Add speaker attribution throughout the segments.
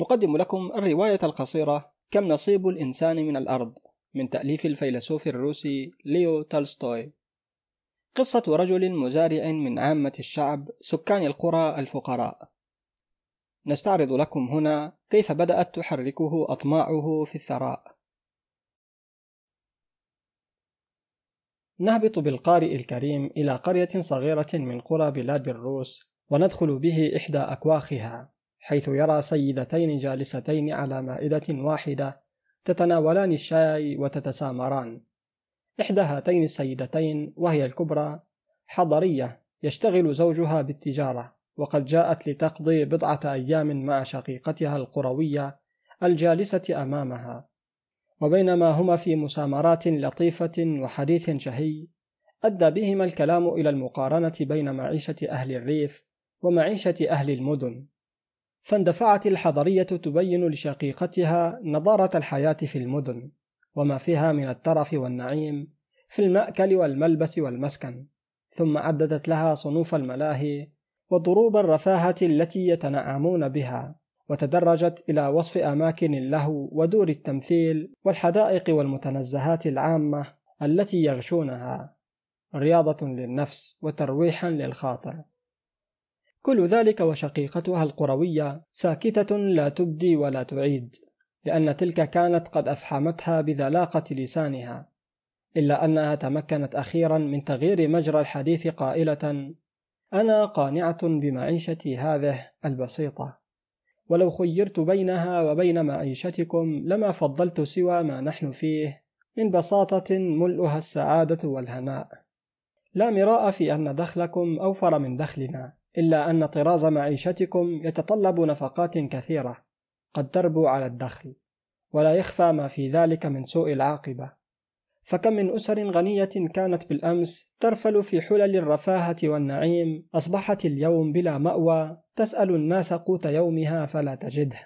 Speaker 1: نقدم لكم الرواية القصيرة كم نصيب الإنسان من الأرض من تأليف الفيلسوف الروسي ليو تولستوي. قصة رجل مزارع من عامة الشعب سكان القرى الفقراء. نستعرض لكم هنا كيف بدأت تحركه أطماعه في الثراء. نهبط بالقارئ الكريم إلى قرية صغيرة من قرى بلاد الروس وندخل به إحدى أكواخها. حيث يرى سيدتين جالستين على مائدة واحدة تتناولان الشاي وتتسامران. إحدى هاتين السيدتين وهي الكبرى حضرية يشتغل زوجها بالتجارة وقد جاءت لتقضي بضعة أيام مع شقيقتها القروية الجالسة أمامها. وبينما هما في مسامرات لطيفة وحديث شهي أدى بهما الكلام إلى المقارنة بين معيشة أهل الريف ومعيشة أهل المدن. فاندفعت الحضرية تبين لشقيقتها نضارة الحياة في المدن وما فيها من الترف والنعيم في المأكل والملبس والمسكن ثم عددت لها صنوف الملاهي وضروب الرفاهة التي يتنعمون بها وتدرجت إلى وصف أماكن اللهو ودور التمثيل والحدائق والمتنزهات العامة التي يغشونها رياضة للنفس وترويحا للخاطر. كل ذلك وشقيقتها القروية ساكتة لا تبدي ولا تعيد لأن تلك كانت قد أفحمتها بذلاقة لسانها إلا أنها تمكنت أخيرا من تغيير مجرى الحديث قائلة أنا قانعة بمعيشتي هذه البسيطة ولو خيرت بينها وبين معيشتكم لما فضلت سوى ما نحن فيه من بساطة ملؤها السعادة والهناء لا مراء في أن دخلكم أوفر من دخلنا. إلا أن طراز معيشتكم يتطلب نفقات كثيرة قد تربو على الدخل ولا يخفى ما في ذلك من سوء العاقبة. فكم من أسر غنية كانت بالأمس ترفل في حلل الرفاهة والنعيم أصبحت اليوم بلا مأوى تسأل الناس قوت يومها فلا تجده.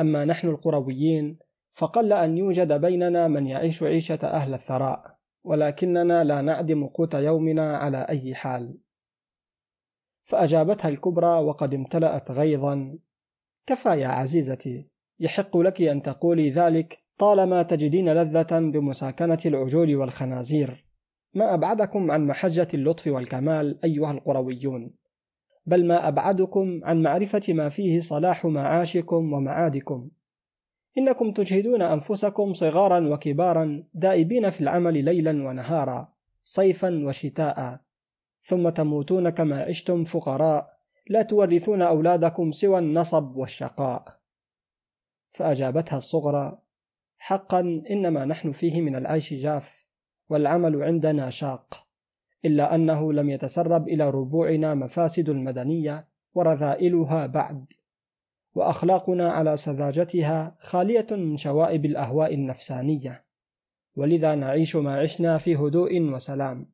Speaker 1: أما نحن القرويين فقل أن يوجد بيننا من يعيش عيشة أهل الثراء ولكننا لا نعدم قوت يومنا على أي حال. فأجابتها الكبرى وقد امتلأت غيظا. كفى يا عزيزتي يحق لك أن تقولي ذلك طالما تجدين لذة بمساكنة العجول والخنازير. ما أبعدكم عن محجة اللطف والكمال أيها القرويون. بل ما أبعدكم عن معرفة ما فيه صلاح معاشكم ومعادكم. إنكم تجهدون أنفسكم صغارا وكبارا دائبين في العمل ليلا ونهارا صيفا وشتاء. ثم تموتون كما عشتم فقراء. لا تورثون أولادكم سوى النصب والشقاء. فأجابتها الصغرى حقا إنما نحن فيه من العيش جاف والعمل عندنا شاق إلا أنه لم يتسرب إلى ربوعنا مفاسد المدنية ورذائلها بعد وأخلاقنا على سذاجتها خالية من شوائب الأهواء النفسانية. ولذا نعيش ما عشنا في هدوء وسلام.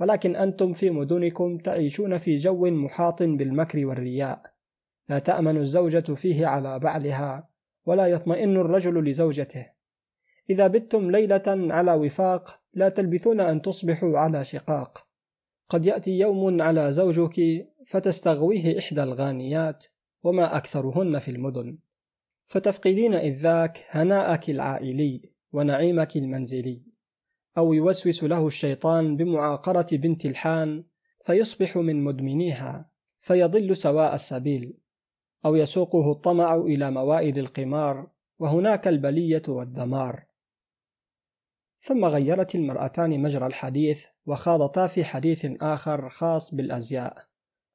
Speaker 1: ولكن أنتم في مدنكم تعيشون في جو محاط بالمكر والرياء. لا تأمن الزوجة فيه على بعلها ولا يطمئن الرجل لزوجته. إذا بتم ليلة على وفاق لا تلبثون أن تصبحوا على شقاق. قد يأتي يوم على زوجك فتستغويه إحدى الغانيات وما أكثرهن في المدن. فتفقدين إذ ذاك هناءك العائلي ونعيمك المنزلي. أو يوسوس له الشيطان بمعاقرة بنت الحان فيصبح من مدمنيها فيضل سواء السبيل أو يسوقه الطمع إلى موائد القمار وهناك البلية والدمار. ثم غيرت المرأتان مجرى الحديث وخاضتا في حديث آخر خاص بالأزياء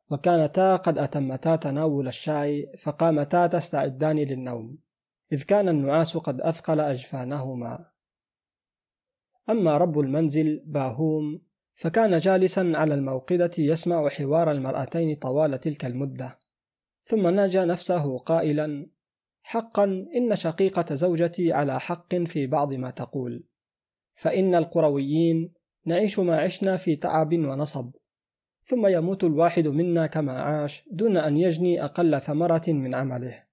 Speaker 1: وكانتا قد أتمتا تناول الشاي فقامتا تستعدان للنوم إذ كان النعاس قد أثقل أجفانهما. أما رب المنزل باهوم فكان جالسا على الموقدة يسمع حوار المرأتين طوال تلك المدة. ثم ناجى نفسه قائلا حقا إن شقيقة زوجتي على حق في بعض ما تقول. فإن القرويين نعيش ما عشنا في تعب ونصب. ثم يموت الواحد منا كما عاش دون أن يجني أقل ثمرة من عمله.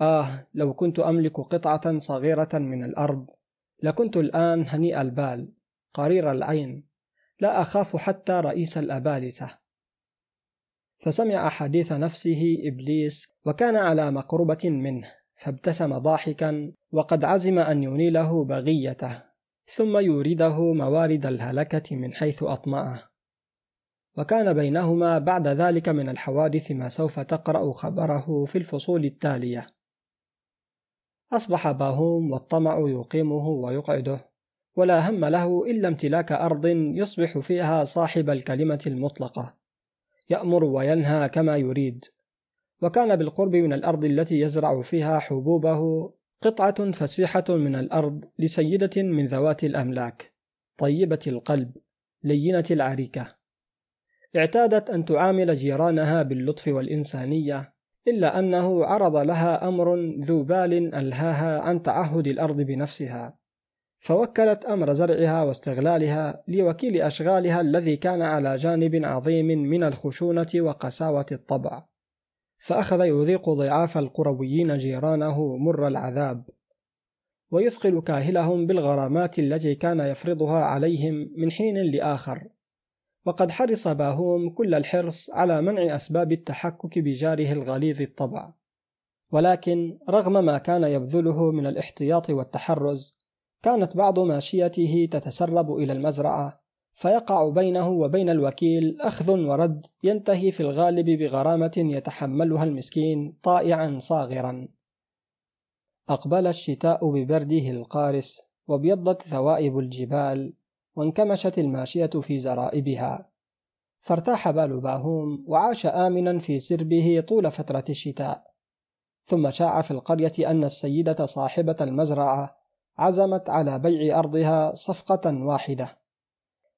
Speaker 1: آه لو كنت أملك قطعة صغيرة من الأرض. لكنت الآن هنيء البال قرير العين لا أخاف حتى رئيس الأبالسة. فسمع حديث نفسه إبليس وكان على مقربة منه فابتسم ضاحكا وقد عزم أن ينيله بغيته ثم يورده موارد الهلكة من حيث أطمعه وكان بينهما بعد ذلك من الحوادث ما سوف تقرأ خبره في الفصول التالية. أصبح باهوم والطمع يقيمه ويقعده ولا هم له إلا امتلاك أرض يصبح فيها صاحب الكلمة المطلقة. يأمر وينهى كما يريد. وكان بالقرب من الأرض التي يزرع فيها حبوبه قطعة فسيحة من الأرض لسيدة من ذوات الأملاك طيبة القلب لينة العريكة. اعتادت أن تعامل جيرانها باللطف والإنسانية. إلا أنه عرض لها أمر ذو بال ألهاها عن تعهد الأرض بنفسها. فوكلت أمر زرعها واستغلالها لوكيل أشغالها الذي كان على جانب عظيم من الخشونة وقساوة الطبع. فأخذ يذيق ضعاف القرويين جيرانه مر العذاب. ويثقل كاهلهم بالغرامات التي كان يفرضها عليهم من حين لآخر. وقد حرص باهوم كل الحرص على منع أسباب التحكك بجاره الغليظ الطبع. ولكن رغم ما كان يبذله من الاحتياط والتحرز كانت بعض ماشيته تتسرب إلى المزرعة فيقع بينه وبين الوكيل أخذ ورد ينتهي في الغالب بغرامة يتحملها المسكين طائعا صاغرا. أقبل الشتاء ببرده القارس وابيضت ثوائب الجبال وانكمشت الماشية في زرائبها. فارتاح بال باهوم وعاش آمنا في سربه طول فترة الشتاء. ثم شاع في القرية أن السيدة صاحبة المزرعة عزمت على بيع أرضها صفقة واحدة.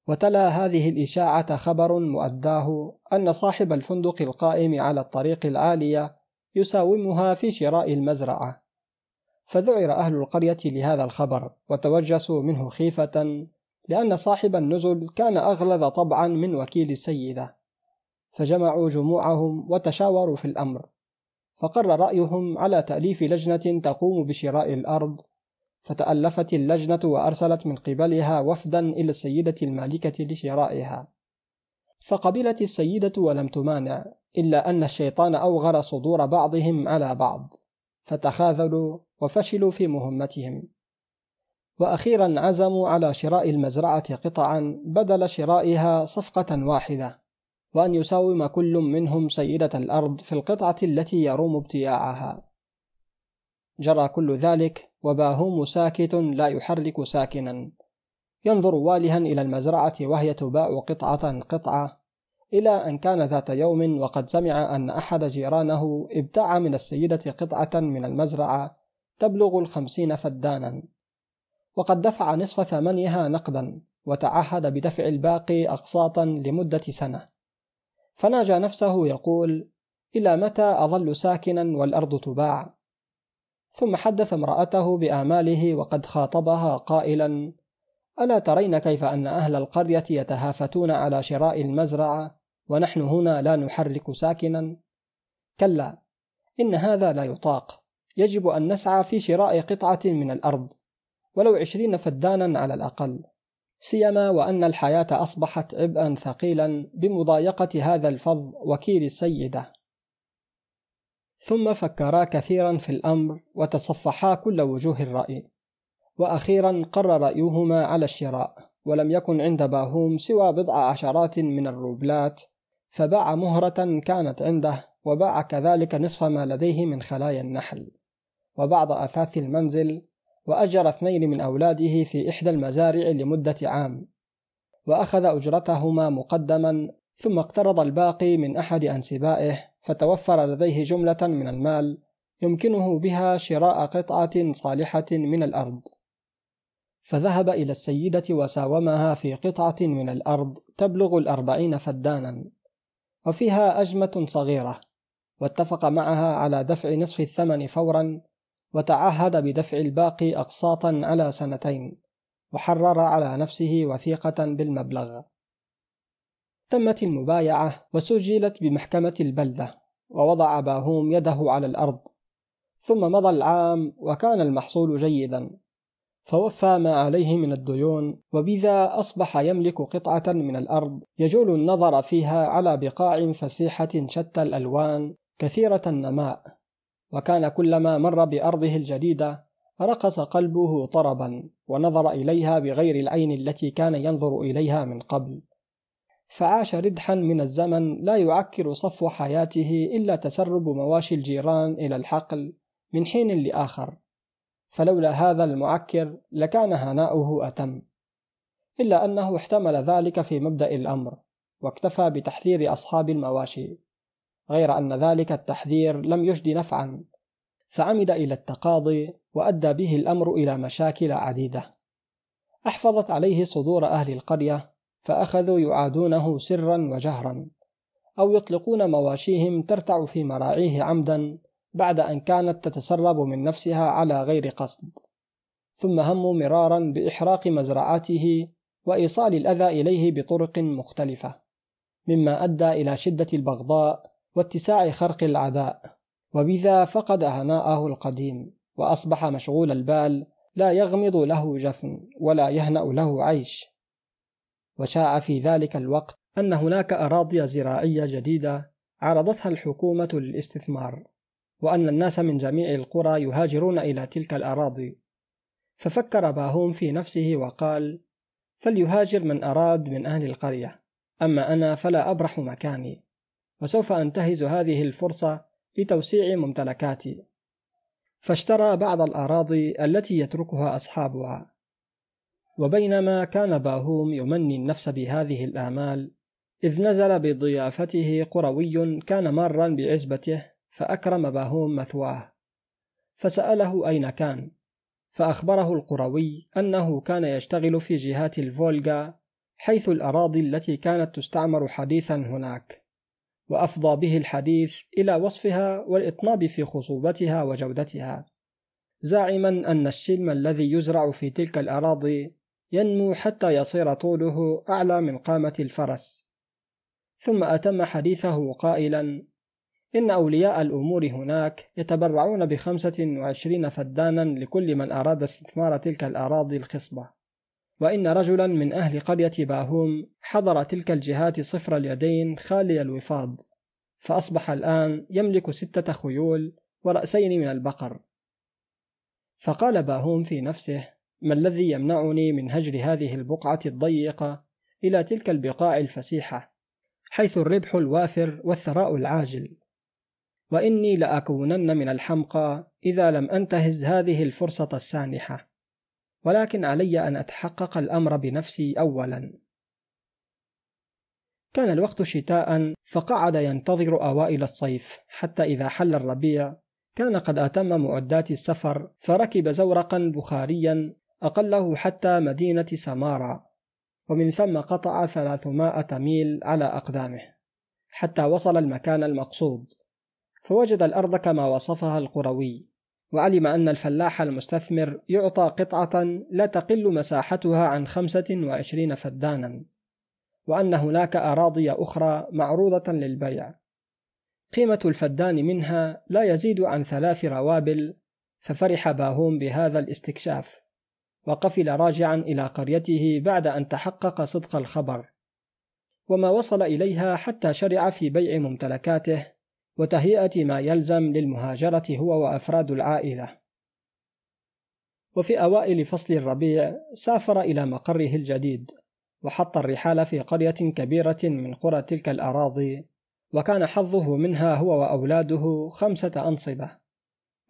Speaker 1: وتلا هذه الإشاعة خبر مؤداه أن صاحب الفندق القائم على الطريق العالية يساومها في شراء المزرعة. فذعر أهل القرية لهذا الخبر وتوجسوا منه خيفة لأن صاحب النزل كان أغلظ طبعا من وكيل السيدة فجمعوا جموعهم وتشاوروا في الأمر. فقر رأيهم على تأليف لجنة تقوم بشراء الأرض فتألفت اللجنة وأرسلت من قبلها وفدا إلى السيدة المالكة لشرائها. فقبلت السيدة ولم تمانع إلا أن الشيطان أوغر صدور بعضهم على بعض فتخاذلوا وفشلوا في مهمتهم. وأخيرا عزموا على شراء المزرعة قطعا بدل شرائها صفقة واحدة وأن يساوم كل منهم سيدة الأرض في القطعة التي يروم ابتياعها. جرى كل ذلك وباهوم ساكت لا يحرك ساكنا. ينظر والها إلى المزرعة وهي تباع قطعة قطعة إلى أن كان ذات يوم وقد سمع أن أحد جيرانه ابتاع من السيدة قطعة من المزرعة تبلغ الخمسين فدانا. وقد دفع نصف ثمنها نقدا وتعهد بدفع الباقي أقساطا لمدة سنة. فناجى نفسه يقول إلى متى أظل ساكنا والأرض تباع؟ ثم حدث امرأته بآماله وقد خاطبها قائلا ألا ترين كيف أن أهل القرية يتهافتون على شراء المزرعة ونحن هنا لا نحرك ساكنا؟ كلا إن هذا لا يطاق. يجب أن نسعى في شراء قطعة من الأرض. ولو عشرين فدانا على الأقل. سيما وأن الحياة أصبحت عبئا ثقيلا بمضايقة هذا الفظ وكيل السيدة. ثم فكرا كثيرا في الأمر وتصفحا كل وجوه الرأي. وأخيرا قرر رأيهما على الشراء ولم يكن عند باهوم سوى بضع عشرات من الروبلات. فباع مهرة كانت عنده وباع كذلك نصف ما لديه من خلايا النحل. وبعض أثاث المنزل وأجر اثنين من أولاده في إحدى المزارع لمدة عام. وأخذ أجرتهما مقدما ثم اقترض الباقي من أحد أنسبائه فتوفر لديه جملة من المال يمكنه بها شراء قطعة صالحة من الأرض. فذهب إلى السيدة وساومها في قطعة من الأرض تبلغ الأربعين فدانا وفيها أجمة صغيرة واتفق معها على دفع نصف الثمن فورا وتعهد بدفع الباقي أقساطا على سنتين وحرر على نفسه وثيقة بالمبلغ. تمت المبايعة وسجلت بمحكمة البلدة ووضع باهوم يده على الأرض. ثم مضى العام وكان المحصول جيدا. فوفى ما عليه من الديون وبذا أصبح يملك قطعة من الأرض يجول النظر فيها على بقاع فسيحة شتى الألوان كثيرة النماء. وكان كلما مر بأرضه الجديدة رقص قلبه طربا ونظر إليها بغير العين التي كان ينظر إليها من قبل. فعاش ردحا من الزمن لا يعكر صفو حياته إلا تسرب مواشي الجيران إلى الحقل من حين لآخر. فلولا هذا المعكر لكان هناؤه أتم. إلا أنه احتمل ذلك في مبدأ الأمر واكتفى بتحذير أصحاب المواشي. غير أن ذلك التحذير لم يجد نفعا. فعمد إلى التقاضي وأدى به الأمر إلى مشاكل عديدة. أحفظت عليه صدور أهل القرية فأخذوا يعادونه سرا وجهرا أو يطلقون مواشيهم ترتع في مراعيه عمدا بعد أن كانت تتسرب من نفسها على غير قصد. ثم هموا مرارا بإحراق مزرعاته وإيصال الأذى إليه بطرق مختلفة مما أدى إلى شدة البغضاء واتساع خرق العداء وبذا فقد هناءه القديم وأصبح مشغول البال لا يغمض له جفن ولا يهنأ له عيش. وشاع في ذلك الوقت أن هناك أراضي زراعية جديدة عرضتها الحكومة للاستثمار وأن الناس من جميع القرى يهاجرون إلى تلك الأراضي. ففكر باهوم في نفسه وقال فليهاجر من أراد من أهل القرية أما أنا فلا أبرح مكاني. وسوف أنتهز هذه الفرصة لتوسيع ممتلكاتي. فاشترى بعض الأراضي التي يتركها أصحابها. وبينما كان باهوم يمني النفس بهذه الآمال إذ نزل بضيافته قروي كان مارا بعزبته فأكرم باهوم مثواه. فسأله أين كان فأخبره القروي أنه كان يشتغل في جهات الفولغا حيث الأراضي التي كانت تستعمر حديثا هناك. وأفضى به الحديث إلى وصفها والإطناب في خصوبتها وجودتها زاعما أن الشلم الذي يزرع في تلك الأراضي ينمو حتى يصير طوله أعلى من قامة الفرس. ثم أتم حديثه قائلا إن أولياء الأمور هناك يتبرعون بخمسة وعشرين فدانا لكل من أراد استثمار تلك الأراضي الخصبة. وإن رجلا من أهل قرية باهوم حضر تلك الجهات صفر اليدين خالي الوفاض فأصبح الآن يملك ستة خيول ورأسين من البقر. فقال باهوم في نفسه ما الذي يمنعني من هجر هذه البقعة الضيقة إلى تلك البقاع الفسيحة حيث الربح الوافر والثراء العاجل؟ وإني لأكونن من الحمقى إذا لم أنتهز هذه الفرصة السانحة. ولكن علي أن أتحقق الأمر بنفسي أولا. كان الوقت شتاء فقعد ينتظر أوائل الصيف حتى إذا حل الربيع كان قد أتم معدات السفر فركب زورقا بخاريا أقله حتى مدينة سمارا ومن ثم قطع ثلاثمائة ميل على أقدامه حتى وصل المكان المقصود فوجد الأرض كما وصفها القروي. وعلم أن الفلاح المستثمر يعطى قطعة لا تقل مساحتها عن خمسة وعشرين فدانا وأن هناك أراضي أخرى معروضة للبيع. قيمة الفدان منها لا يزيد عن ثلاث روابل ففرح باهوم بهذا الاستكشاف وقفل راجعا إلى قريته بعد أن تحقق صدق الخبر. وما وصل إليها حتى شرع في بيع ممتلكاته وتهيئة ما يلزم للمهاجرة هو وأفراد العائلة. وفي أوائل فصل الربيع سافر إلى مقره الجديد، وحط الرحال في قرية كبيرة من قرى تلك الأراضي، وكان حظه منها هو وأولاده خمسة أنصبة،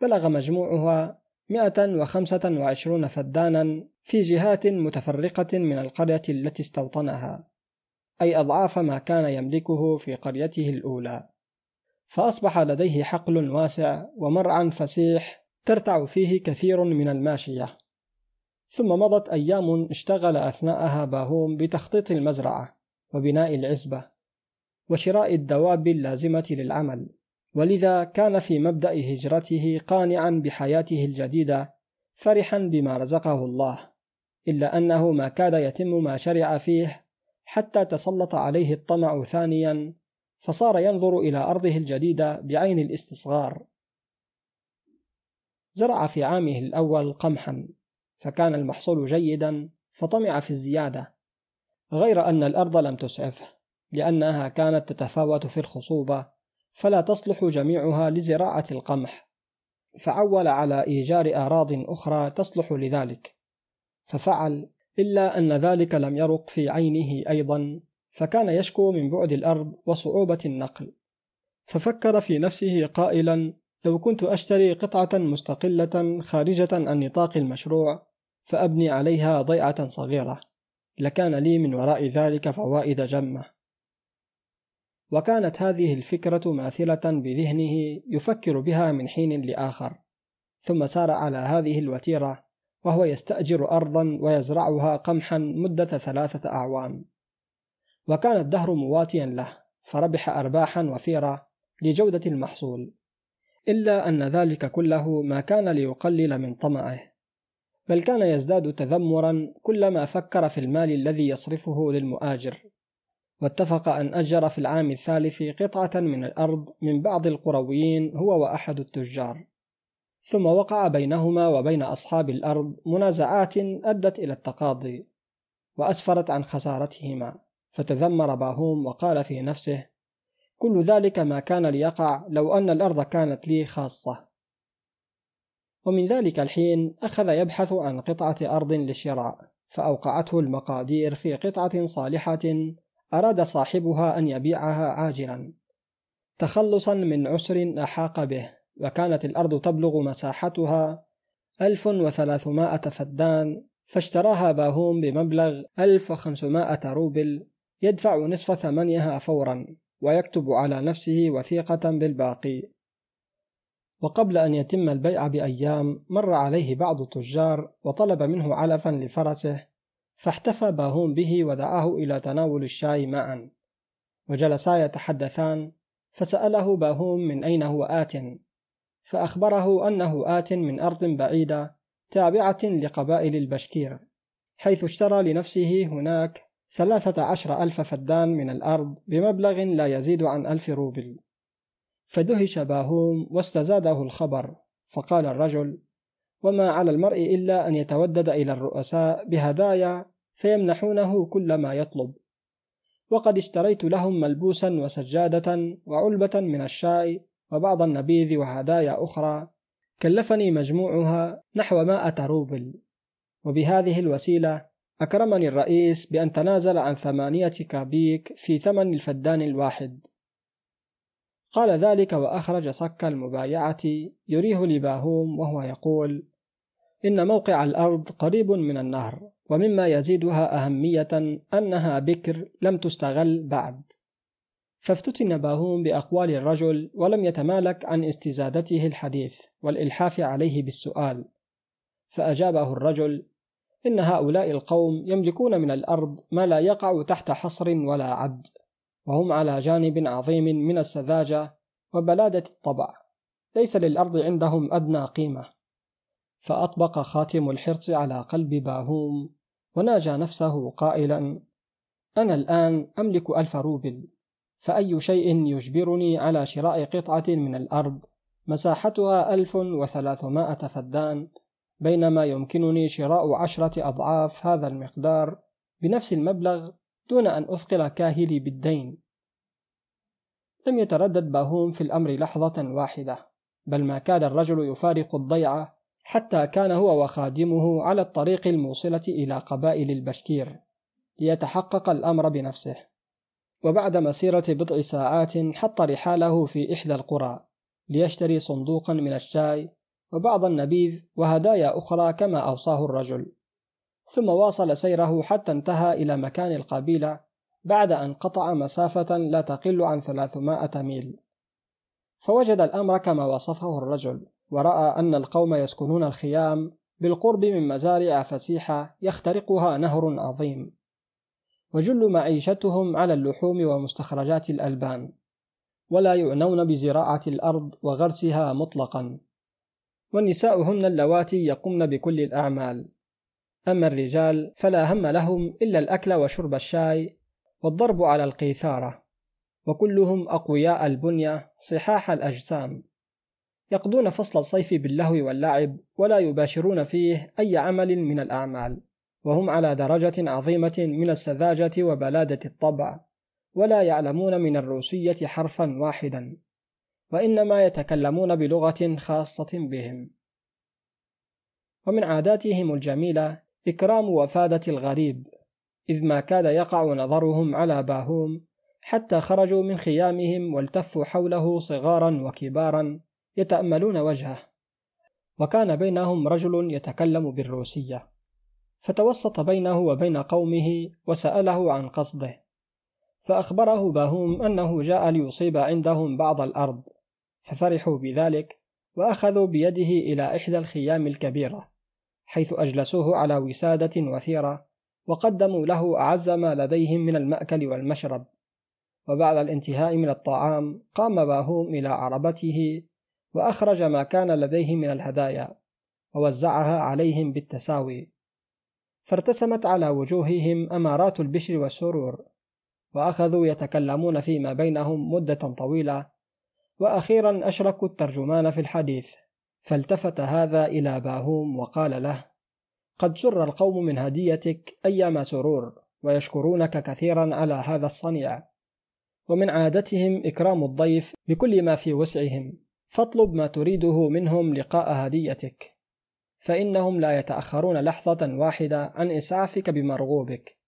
Speaker 1: بلغ مجموعها 125 فدانا في جهات متفرقة من القرية التي استوطنها، أي أضعاف ما كان يملكه في قريته الأولى. فأصبح لديه حقل واسع ومرعى فسيح ترتع فيه كثير من الماشية. ثم مضت أيام اشتغل أثناءها باهوم بتخطيط المزرعة وبناء العزبة وشراء الدواب اللازمة للعمل. ولذا كان في مبدأ هجرته قانعا بحياته الجديدة فرحا بما رزقه الله إلا أنه ما كاد يتم ما شرع فيه حتى تسلط عليه الطمع ثانيا فصار ينظر إلى أرضه الجديدة بعين الاستصغار. زرع في عامه الأول قمحا فكان المحصول جيدا فطمع في الزيادة. غير أن الأرض لم تسعفه لأنها كانت تتفاوت في الخصوبة فلا تصلح جميعها لزراعة القمح. فعول على إيجار أراض أخرى تصلح لذلك. ففعل إلا أن ذلك لم يرق في عينه أيضا. فكان يشكو من بعد الأرض وصعوبة النقل. ففكر في نفسه قائلا لو كنت أشتري قطعة مستقلة خارجة عن نطاق المشروع فأبني عليها ضيعة صغيرة. لكان لي من وراء ذلك فوائد جمة. وكانت هذه الفكرة ماثلة بذهنه يفكر بها من حين لآخر. ثم سار على هذه الوتيرة وهو يستأجر أرضا ويزرعها قمحا مدة ثلاثة أعوام. وكان الدهر مواتيا له فربح أرباحا وفيرة لجودة المحصول إلا أن ذلك كله ما كان ليقلل من طمعه بل كان يزداد تذمرا كلما فكر في المال الذي يصرفه للمؤاجر واتفق أن أجر في العام الثالث قطعة من الأرض من بعض القرويين هو وأحد التجار ثم وقع بينهما وبين أصحاب الأرض منازعات أدت إلى التقاضي وأسفرت عن خسارتهما. فتذمر باهوم وقال في نفسه كل ذلك ما كان ليقع لو أن الأرض كانت لي خاصة. ومن ذلك الحين أخذ يبحث عن قطعة أرض للشراء فأوقعته المقادير في قطعة صالحة أراد صاحبها أن يبيعها عاجلا تخلصا من عسر أحاق به وكانت الأرض تبلغ مساحتها 1300 فدان فاشتراها باهوم بمبلغ 1500 روبل يدفع نصف ثمنها فورا ويكتب على نفسه وثيقة بالباقي. وقبل أن يتم البيع بأيام مر عليه بعض التجار وطلب منه علفا لفرسه فاحتفى باهوم به ودعاه إلى تناول الشاي معا. وجلسا يتحدثان فسأله باهوم من أين هو آت؟ فأخبره أنه آت من أرض بعيدة تابعة لقبائل البشكير حيث اشترى لنفسه هناك ثلاثة عشر ألف فدان من الأرض بمبلغ لا يزيد عن ألف روبل. فدهش باهوم واستزاده الخبر فقال الرجل وما على المرء إلا أن يتودد إلى الرؤساء بهدايا فيمنحونه كل ما يطلب. وقد اشتريت لهم ملبوسا وسجادة وعلبة من الشاي وبعض النبيذ وهدايا أخرى. كلفني مجموعها نحو مائة روبل. وبهذه الوسيلة أكرمني الرئيس بأن تنازل عن ثمانية كابيك في ثمن الفدان الواحد. قال ذلك وأخرج صك المبايعة يريه لباهوم وهو يقول إن موقع الأرض قريب من النهر ومما يزيدها أهمية أنها بكر لم تستغل بعد. فافتتن باهوم بأقوال الرجل ولم يتمالك عن استزادته الحديث والإلحاف عليه بالسؤال. فأجابه الرجل إن هؤلاء القوم يملكون من الأرض ما لا يقع تحت حصر ولا عد وهم على جانب عظيم من السذاجة وبلادة الطبع. ليس للأرض عندهم أدنى قيمة. فأطبق خاتم الحرص على قلب باهوم وناجى نفسه قائلا أنا الآن أملك ألف روبل فأي شيء يجبرني على شراء قطعة من الأرض؟ مساحتها ألف وثلاثمائة فدان بينما يمكنني شراء عشرة أضعاف هذا المقدار بنفس المبلغ دون أن أثقل كاهلي بالدين. لم يتردد باهوم في الأمر لحظة واحدة بل ما كاد الرجل يفارق الضيعة حتى كان هو وخادمه على الطريق الموصلة إلى قبائل البشكير ليتحقق الأمر بنفسه. وبعد مسيرة بضع ساعات حط رحاله في إحدى القرى ليشتري صندوقا من الشاي وبعض النبيذ وهدايا أخرى كما أوصاه الرجل. ثم واصل سيره حتى انتهى إلى مكان القبيلة بعد أن قطع مسافة لا تقل عن ثلاثمائة ميل. فوجد الأمر كما وصفه الرجل ورأى أن القوم يسكنون الخيام بالقرب من مزارع فسيحة يخترقها نهر عظيم. وجل معيشتهم على اللحوم ومستخرجات الألبان ولا يعنون بزراعة الأرض وغرسها مطلقا. والنساء هن اللواتي يقمن بكل الأعمال. أما الرجال فلا هم لهم إلا الأكل وشرب الشاي والضرب على القيثارة وكلهم أقوياء البنية صحاح الأجسام. يقضون فصل الصيف باللهو واللعب ولا يباشرون فيه أي عمل من الأعمال وهم على درجة عظيمة من السذاجة وبلادة الطبع ولا يعلمون من الروسية حرفا واحدا. وإنما يتكلمون بلغة خاصة بهم. ومن عاداتهم الجميلة إكرام وفادة الغريب إذ ما كاد يقع نظرهم على باهوم حتى خرجوا من خيامهم والتفوا حوله صغارا وكبارا يتأملون وجهه. وكان بينهم رجل يتكلم بالروسية فتوسط بينه وبين قومه وسأله عن قصده. فأخبره باهوم أنه جاء ليصيب عندهم بعض الأرض ففرحوا بذلك وأخذوا بيده إلى إحدى الخيام الكبيرة حيث أجلسوه على وسادة وثيرة وقدموا له أعز ما لديهم من المأكل والمشرب. وبعد الانتهاء من الطعام قام باهوم إلى عربته وأخرج ما كان لديه من الهدايا ووزعها عليهم بالتساوي. فارتسمت على وجوههم أمارات البشر والسرور. وأخذوا يتكلمون فيما بينهم مدة طويلة. وأخيرا أشركوا الترجمان في الحديث فالتفت هذا إلى باهوم وقال له قد سر القوم من هديتك أيما سرور ويشكرونك كثيرا على هذا الصنيع. ومن عادتهم إكرام الضيف بكل ما في وسعهم فاطلب ما تريده منهم لقاء هديتك. فإنهم لا يتأخرون لحظة واحدة عن إسعافك بمرغوبك.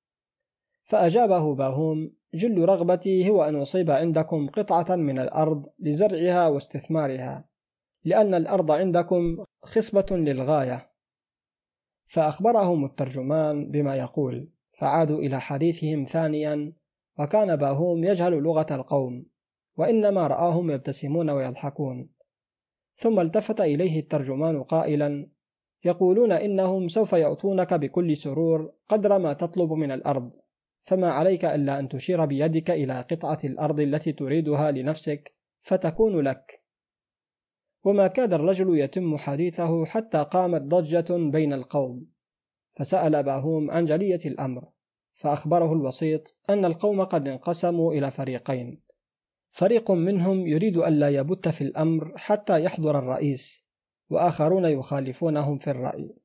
Speaker 1: فأجابه باهوم جل رغبتي هو أن أصيب عندكم قطعة من الأرض لزرعها واستثمارها لأن الأرض عندكم خصبة للغاية. فأخبرهم الترجمان بما يقول فعادوا إلى حديثهم ثانيا وكان باهوم يجهل لغة القوم وإنما رآهم يبتسمون ويضحكون. ثم التفت إليه الترجمان قائلا يقولون إنهم سوف يعطونك بكل سرور قدر ما تطلب من الأرض. فما عليك إلا أن تشير بيدك إلى قطعة الأرض التي تريدها لنفسك فتكون لك. وما كاد الرجل يتم حديثه حتى قامت ضجة بين القوم فسأل باهوم عن جلية الأمر فأخبره الوسيط أن القوم قد انقسموا إلى فريقين. فريق منهم يريد ألا يبت في الأمر حتى يحضر الرئيس وآخرون يخالفونهم في الرأي.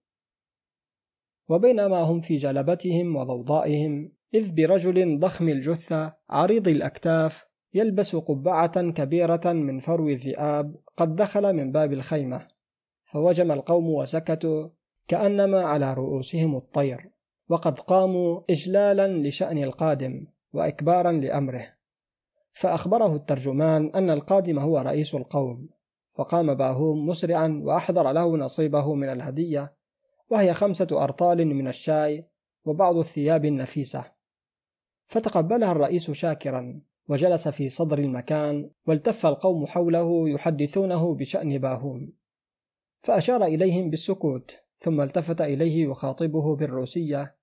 Speaker 1: وبينما هم في جلبتهم وضوضائهم إذ برجل ضخم الجثة عريض الأكتاف يلبس قبعة كبيرة من فرو الذئاب قد دخل من باب الخيمة فوجم القوم وسكتوا كأنما على رؤوسهم الطير وقد قاموا إجلالا لشأن القادم وإكبارا لأمره. فأخبره الترجمان أن القادم هو رئيس القوم فقام باهوم مسرعا وأحضر له نصيبه من الهدية وهي خمسة أرطال من الشاي وبعض الثياب النفيسة. فتقبلها الرئيس شاكرا وجلس في صدر المكان والتف القوم حوله يحدثونه بشأن باهوم فأشار إليهم بالسكوت ثم التفت إليه يخاطبه بالروسية.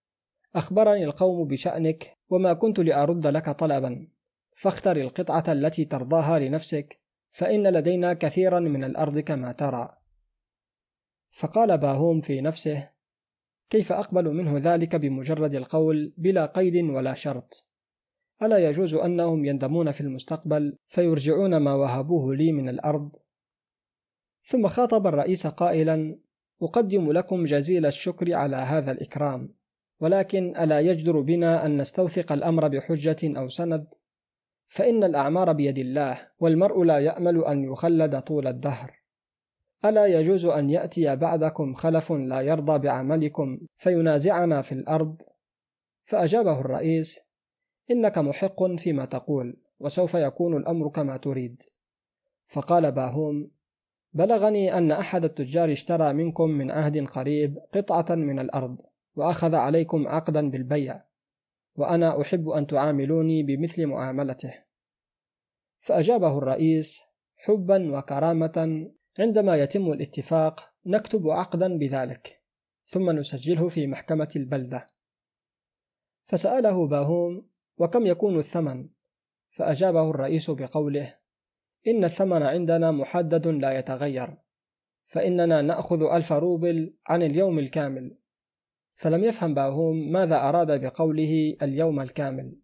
Speaker 1: أخبرني القوم بشأنك وما كنت لأرد لك طلبا. فاختر القطعة التي ترضاها لنفسك فإن لدينا كثيرا من الأرض كما ترى. فقال باهوم في نفسه كيف أقبل منه ذلك بمجرد القول بلا قيد ولا شرط؟ ألا يجوز أنهم يندمون في المستقبل فيرجعون ما وهبوه لي من الأرض؟ ثم خاطب الرئيس قائلا أقدم لكم جزيل الشكر على هذا الإكرام ولكن ألا يجدر بنا أن نستوثق الأمر بحجة أو سند؟ فإن الأعمار بيد الله والمرء لا يأمل أن يخلد طول الدهر. ألا يجوز أن يأتي بعدكم خلف لا يرضى بعملكم فينازعنا في الأرض؟ فأجابه الرئيس إنك محق فيما تقول وسوف يكون الأمر كما تريد. فقال باهوم بلغني أن أحد التجار اشترى منكم من عهد قريب قطعة من الأرض وأخذ عليكم عقدا بالبيع وأنا أحب أن تعاملوني بمثل معاملته. فأجابه الرئيس حبا وكرامة عندما يتم الاتفاق نكتب عقدا بذلك ثم نسجله في محكمة البلدة. فسأله باهوم وكم يكون الثمن؟ فأجابه الرئيس بقوله إن الثمن عندنا محدد لا يتغير فإننا نأخذ ألف روبل عن اليوم الكامل. فلم يفهم باهوم ماذا أراد بقوله اليوم الكامل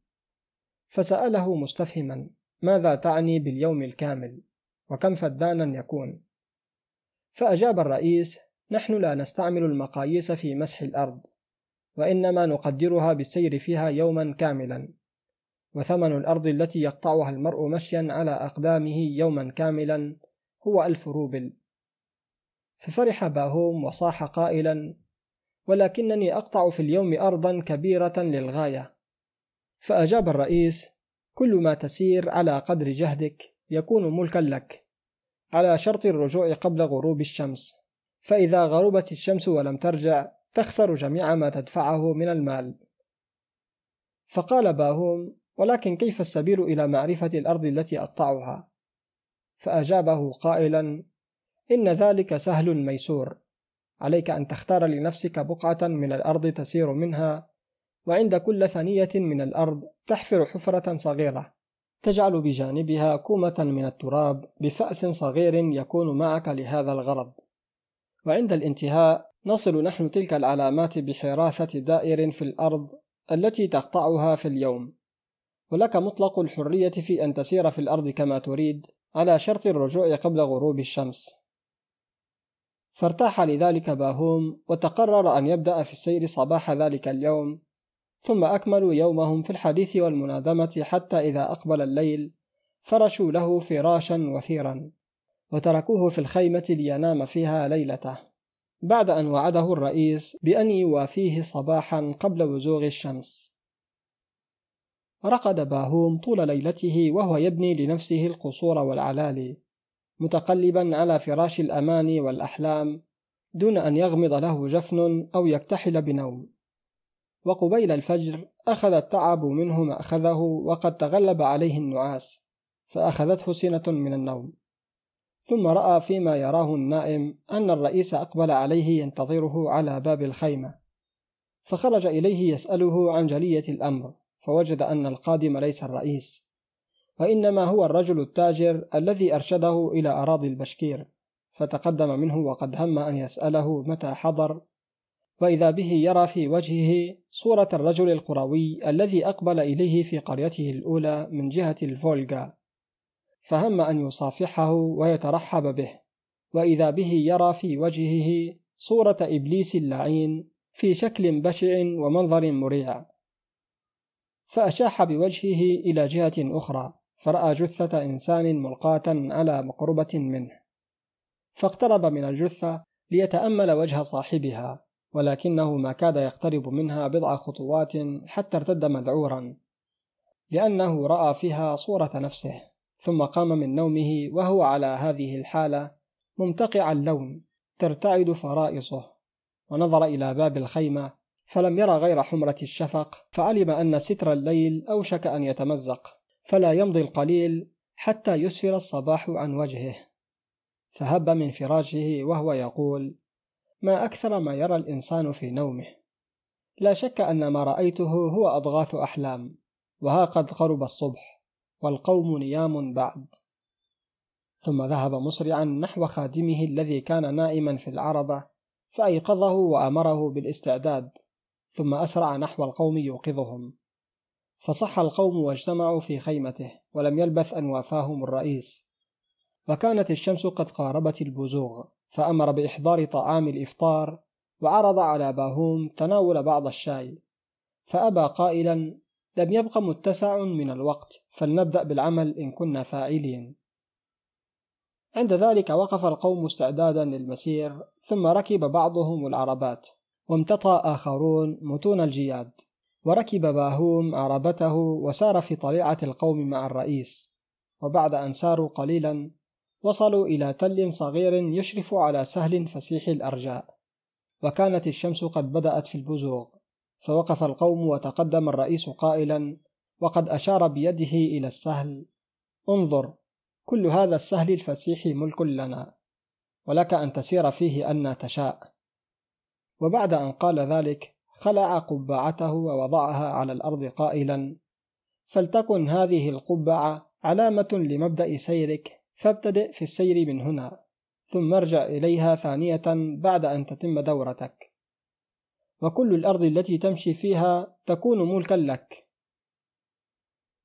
Speaker 1: فسأله مستفهما ماذا تعني باليوم الكامل؟ وكم فدانا يكون؟ فأجاب الرئيس نحن لا نستعمل المقاييس في مسح الأرض وإنما نقدرها بالسير فيها يوما كاملا وثمن الأرض التي يقطعها المرء مشيا على أقدامه يوما كاملا هو ألف روبل. ففرح باهوم وصاح قائلا ولكنني أقطع في اليوم أرضا كبيرة للغاية. فأجاب الرئيس كل ما تسير على قدر جهدك يكون ملكا لك. على شرط الرجوع قبل غروب الشمس. فإذا غربت الشمس ولم ترجع تخسر جميع ما تدفعه من المال. فقال باهوم ولكن كيف السبيل إلى معرفة الأرض التي أقطعها؟ فأجابه قائلا إن ذلك سهل ميسور. عليك أن تختار لنفسك بقعة من الأرض تسير منها وعند كل ثنية من الأرض تحفر حفرة صغيرة. تجعل بجانبها كومة من التراب بفأس صغير يكون معك لهذا الغرض. وعند الانتهاء نصل نحن تلك العلامات بحراثة دائر في الأرض التي تقطعها في اليوم. ولك مطلق الحرية في أن تسير في الأرض كما تريد على شرط الرجوع قبل غروب الشمس. فارتاح لذلك باهوم وتقرر أن يبدأ في السير صباح ذلك اليوم ثم أكملوا يومهم في الحديث والمنادمة حتى إذا أقبل الليل فرشوا له فراشا وثيرا وتركوه في الخيمة لينام فيها ليلته. بعد أن وعده الرئيس بأن يوافيه صباحا قبل وزوغ الشمس. رقد باهوم طول ليلته وهو يبني لنفسه القصور والعلالي متقلبا على فراش الأمان والأحلام دون أن يغمض له جفن أو يكتحل بنوم. وقبيل الفجر أخذ التعب منه ما أخذه وقد تغلب عليه النعاس فأخذته سنة من النوم. ثم رأى فيما يراه النائم أن الرئيس أقبل عليه ينتظره على باب الخيمة فخرج إليه يسأله عن جلية الأمر فوجد أن القادم ليس الرئيس وإنما هو الرجل التاجر الذي أرشده إلى أراضي البشكير فتقدم منه وقد هم أن يسأله متى حضر وإذا به يرى في وجهه صورة الرجل القروي الذي أقبل إليه في قريته الأولى من جهة الفولغا فهم أن يصافحه ويترحب به وإذا به يرى في وجهه صورة إبليس اللعين في شكل بشع ومنظر مريع. فأشاح بوجهه إلى جهة أخرى فرأى جثة إنسان ملقاة على مقربة منه فاقترب من الجثة ليتأمل وجه صاحبها. ولكنه ما كاد يقترب منها بضع خطوات حتى ارتد مذعورا لأنه رأى فيها صورة نفسه ثم قام من نومه وهو على هذه الحالة ممتقع اللون ترتعد فرائصه. ونظر إلى باب الخيمة فلم يرى غير حمرة الشفق فعلم أن ستر الليل أوشك أن يتمزق فلا يمضي القليل حتى يسفر الصباح عن وجهه. فهب من فراشه وهو يقول ما أكثر ما يرى الإنسان في نومه. لا شك أن ما رأيته هو أضغاث أحلام وها قد قرب الصبح والقوم نيام بعد. ثم ذهب مسرعا نحو خادمه الذي كان نائما في العربة فأيقظه وأمره بالاستعداد ثم أسرع نحو القوم يوقظهم. فصح القوم واجتمعوا في خيمته ولم يلبث أن وافاهم الرئيس. وكانت الشمس قد قاربت البزوغ. فأمر بإحضار طعام الإفطار وعرض على باهوم تناول بعض الشاي. فأبى قائلا لم يبق متسع من الوقت فلنبدأ بالعمل إن كنا فاعلين. عند ذلك وقف القوم استعدادا للمسير ثم ركب بعضهم العربات وامتطى آخرون متون الجياد. وركب باهوم عربته وسار في طليعة القوم مع الرئيس وبعد أن ساروا قليلا وصلوا إلى تل صغير يشرف على سهل فسيح الأرجاء. وكانت الشمس قد بدأت في البزوغ. فوقف القوم وتقدم الرئيس قائلا وقد أشار بيده إلى السهل. انظر كل هذا السهل الفسيح ملك لنا. ولك أن تسير فيه أن تشاء. وبعد أن قال ذلك خلع قبعته ووضعها على الأرض قائلا فلتكن هذه القبعة علامة لمبدأ سيرك فابتدئ في السير من هنا ثم ارجع إليها ثانية بعد أن تتم دورتك. وكل الأرض التي تمشي فيها تكون ملكا لك.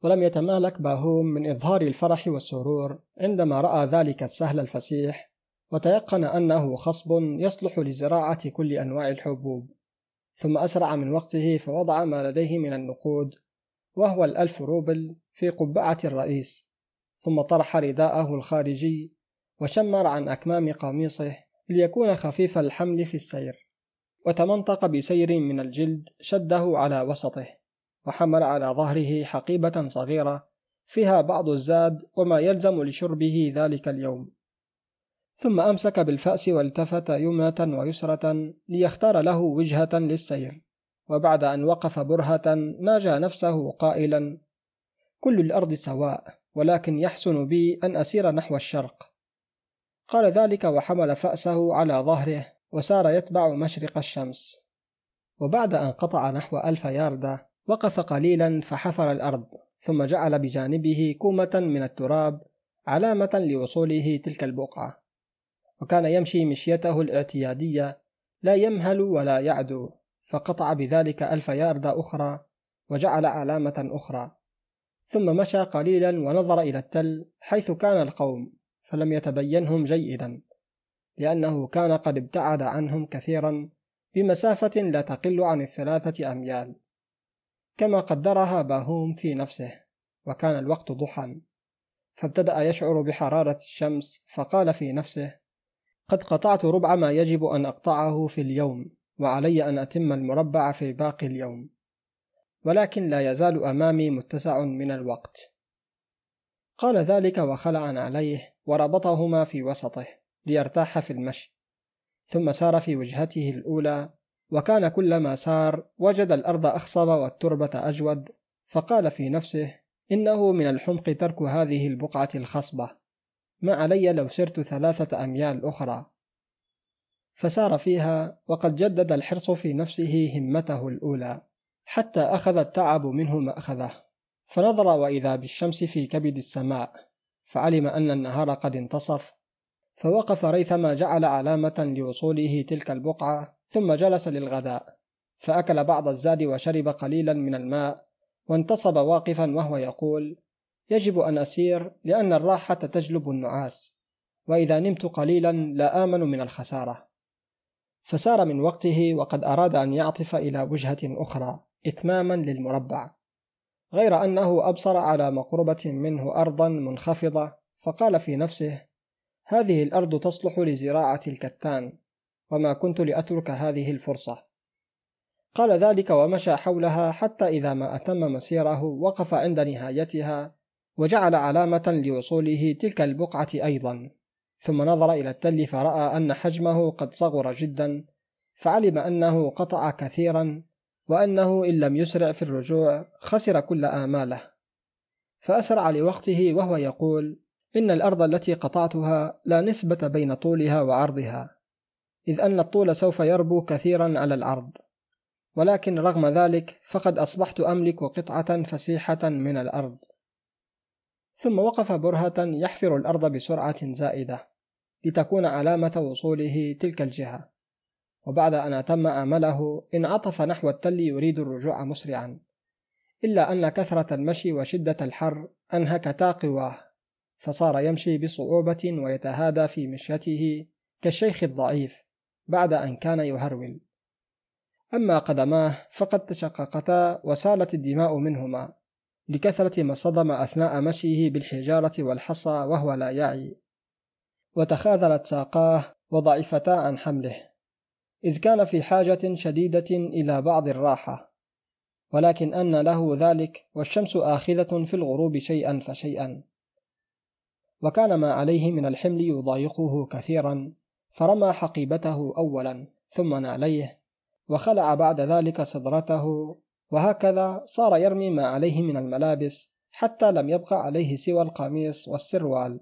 Speaker 1: ولم يتمالك باهوم من إظهار الفرح والسرور عندما رأى ذلك السهل الفسيح وتيقن أنه خصب يصلح لزراعة كل أنواع الحبوب. ثم أسرع من وقته فوضع ما لديه من النقود وهو الألف روبل في قبعة الرئيس. ثم طرح رداءه الخارجي وشمر عن أكمام قميصه ليكون خفيف الحمل في السير وتمنطق بسير من الجلد شده على وسطه وحمل على ظهره حقيبة صغيرة فيها بعض الزاد وما يلزم لشربه ذلك اليوم. ثم أمسك بالفأس والتفت يمنة ويسرة ليختار له وجهة للسير وبعد أن وقف برهة ناجى نفسه قائلا كل الأرض سواء. ولكن يحسن بي أن أسير نحو الشرق. قال ذلك وحمل فأسه على ظهره وسار يتبع مشرق الشمس. وبعد أن قطع نحو ألف ياردة وقف قليلا فحفر الأرض ثم جعل بجانبه كومة من التراب علامة لوصوله تلك البقعة. وكان يمشي مشيته الاعتيادية لا يمهل ولا يعدو فقطع بذلك ألف ياردة أخرى وجعل علامة أخرى. ثم مشى قليلا ونظر إلى التل حيث كان القوم فلم يتبينهم جيدا لأنه كان قد ابتعد عنهم كثيرا بمسافة لا تقل عن الثلاثة أميال. كما قدرها باهوم في نفسه وكان الوقت ضحى فابتدأ يشعر بحرارة الشمس فقال في نفسه قد قطعت ربع ما يجب أن أقطعه في اليوم وعلي أن أتم المربع في باقي اليوم. ولكن لا يزال أمامي متسع من الوقت. قال ذلك وخلع عليه وربطهما في وسطه ليرتاح في المشي ثم سار في وجهته الأولى وكان كلما سار وجد الأرض أخصب والتربة أجود فقال في نفسه إنه من الحمق ترك هذه البقعة الخصبة. ما علي لو سرت ثلاثة أميال أخرى. فسار فيها وقد جدد الحرص في نفسه همته الأولى. حتى أخذ التعب منه مأخذه فنظر وإذا بالشمس في كبد السماء فعلم أن النهار قد انتصف. فوقف ريثما جعل علامة لوصوله تلك البقعة ثم جلس للغداء. فأكل بعض الزاد وشرب قليلا من الماء وانتصب واقفا وهو يقول يجب أن أسير لأن الراحة تجلب النعاس. وإذا نمت قليلا لا آمن من الخسارة. فسار من وقته وقد أراد أن يعطف إلى وجهة أخرى. إتماما للمربع غير أنه أبصر على مقربة منه أرضا منخفضة فقال في نفسه هذه الأرض تصلح لزراعة الكتان وما كنت لأترك هذه الفرصة. قال ذلك ومشى حولها حتى إذا ما أتم مسيره وقف عند نهايتها وجعل علامة لوصوله تلك البقعة أيضا. ثم نظر إلى التل فرأى أن حجمه قد صغر جدا فعلم أنه قطع كثيرا وأنه إن لم يسرع في الرجوع خسر كل آماله. فأسرع لوقته وهو يقول إن الأرض التي قطعتها لا نسبة بين طولها وعرضها إذ أن الطول سوف يربو كثيرا على العرض ولكن رغم ذلك فقد أصبحت أملك قطعة فسيحة من الأرض. ثم وقف برهة يحفر الأرض بسرعة زائدة لتكون علامة وصوله تلك الجهة. وبعد أن أتم آمله انعطف نحو التل يريد الرجوع مسرعا إلا أن كثرة المشي وشدة الحر أنهكتا قواه فصار يمشي بصعوبة ويتهادى في مشيته كالشيخ الضعيف بعد أن كان يهرول. أما قدماه فقد تشققتا وسالت الدماء منهما لكثرة ما صدم أثناء مشيه بالحجارة والحصى وهو لا يعي. وتخاذلت ساقاه وضعفتا عن حمله. إذ كان في حاجة شديدة إلى بعض الراحة ولكن أن له ذلك والشمس آخذة في الغروب شيئا فشيئا. وكان ما عليه من الحمل يضايقه كثيرا فرمى حقيبته أولا ثم نعليه وخلع بعد ذلك صدرته وهكذا صار يرمي ما عليه من الملابس حتى لم يبق عليه سوى القميص والسروال.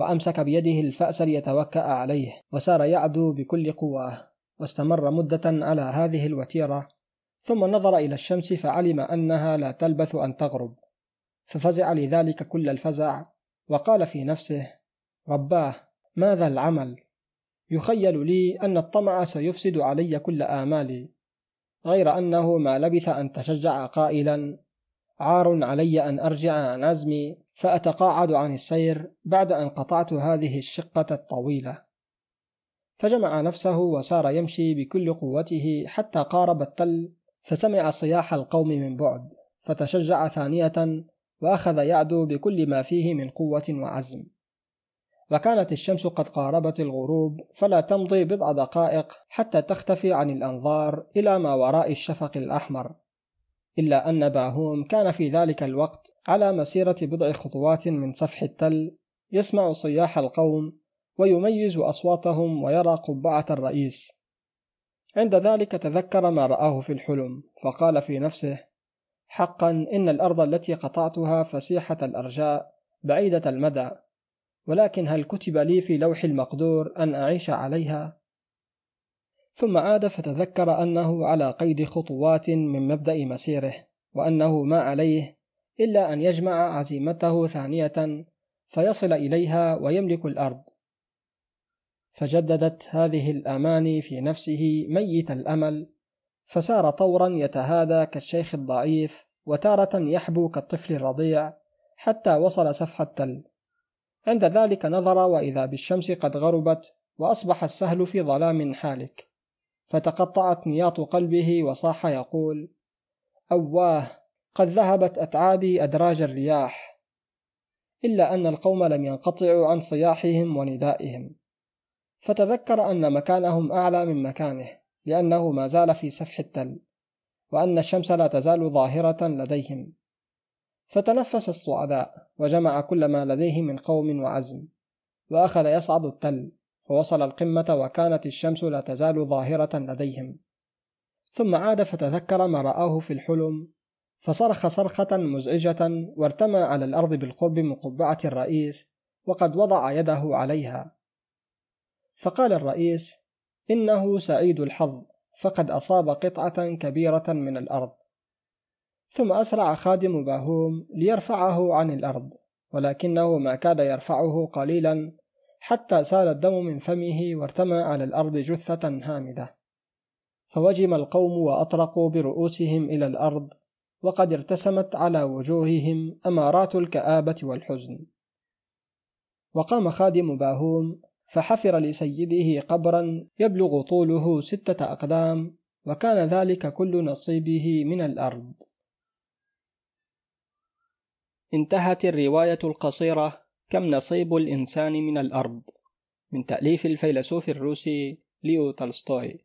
Speaker 1: وأمسك بيده الفأس ليتوكأ عليه وسار يعدو بكل قواه واستمر مدة على هذه الوتيرة ثم نظر إلى الشمس فعلم أنها لا تلبث أن تغرب ففزع لذلك كل الفزع وقال في نفسه رباه ماذا العمل؟ يخيل لي أن الطمع سيفسد علي كل آمالي غير أنه ما لبث أن تشجع قائلا عار علي أن أرجع عن عزمي فأتقاعد عن السير بعد أن قطعت هذه الشقة الطويلة. فجمع نفسه وسار يمشي بكل قوته حتى قارب التل فسمع صياح القوم من بعد فتشجع ثانية وأخذ يعدو بكل ما فيه من قوة وعزم. وكانت الشمس قد قاربت الغروب فلا تمضي بضع دقائق حتى تختفي عن الأنظار إلى ما وراء الشفق الأحمر. إلا أن باهوم كان في ذلك الوقت على مسيرة بضع خطوات من سفح التل يسمع صياح القوم ويميز أصواتهم ويرى قبعة الرئيس عند ذلك تذكر ما رآه في الحلم فقال في نفسه حقا إن الأرض التي قطعتها فسيحة الأرجاء بعيدة المدى ولكن هل كتب لي في لوح المقدور أن أعيش عليها؟ ثم عاد فتذكر أنه على قيد خطوات من مبدأ مسيره وأنه ما عليه إلا أن يجمع عزيمته ثانية فيصل إليها ويملك الأرض. فجددت هذه الأماني في نفسه ميت الأمل فسار طورا يتهادى كالشيخ الضعيف وتارة يحبو كالطفل الرضيع حتى وصل سفح التل. عند ذلك نظر وإذا بالشمس قد غربت وأصبح السهل في ظلام حالك. فتقطعت نياط قلبه وصاح يقول أواه قد ذهبت أتعابي أدراج الرياح إلا أن القوم لم ينقطعوا عن صياحهم وندائهم. فتذكر أن مكانهم أعلى من مكانه لأنه ما زال في سفح التل وأن الشمس لا تزال ظاهرة لديهم. فتنفس الصعداء وجمع كل ما لديه من قوم وعزم وأخذ يصعد التل. ووصل القمة وكانت الشمس لا تزال ظاهرة لديهم. ثم عاد فتذكر ما رآه في الحلم فصرخ صرخة مزعجة وارتمى على الأرض بالقرب من قبعة الرئيس وقد وضع يده عليها. فقال الرئيس إنه سعيد الحظ فقد أصاب قطعة كبيرة من الأرض. ثم أسرع خادم باهوم ليرفعه عن الأرض ولكنه ما كاد يرفعه قليلا حتى سال الدم من فمه وارتمى على الأرض جثة هامدة. فوجم القوم وأطرقوا برؤوسهم إلى الأرض وقد ارتسمت على وجوههم أمارات الكآبة والحزن. وقام خادم باهوم فحفر لسيده قبرا يبلغ طوله ستة أقدام وكان ذلك كل نصيبه من الأرض. انتهت الرواية القصيرة كم نصيب الإنسان من الأرض؟ من تأليف الفيلسوف الروسي ليو تولستوي.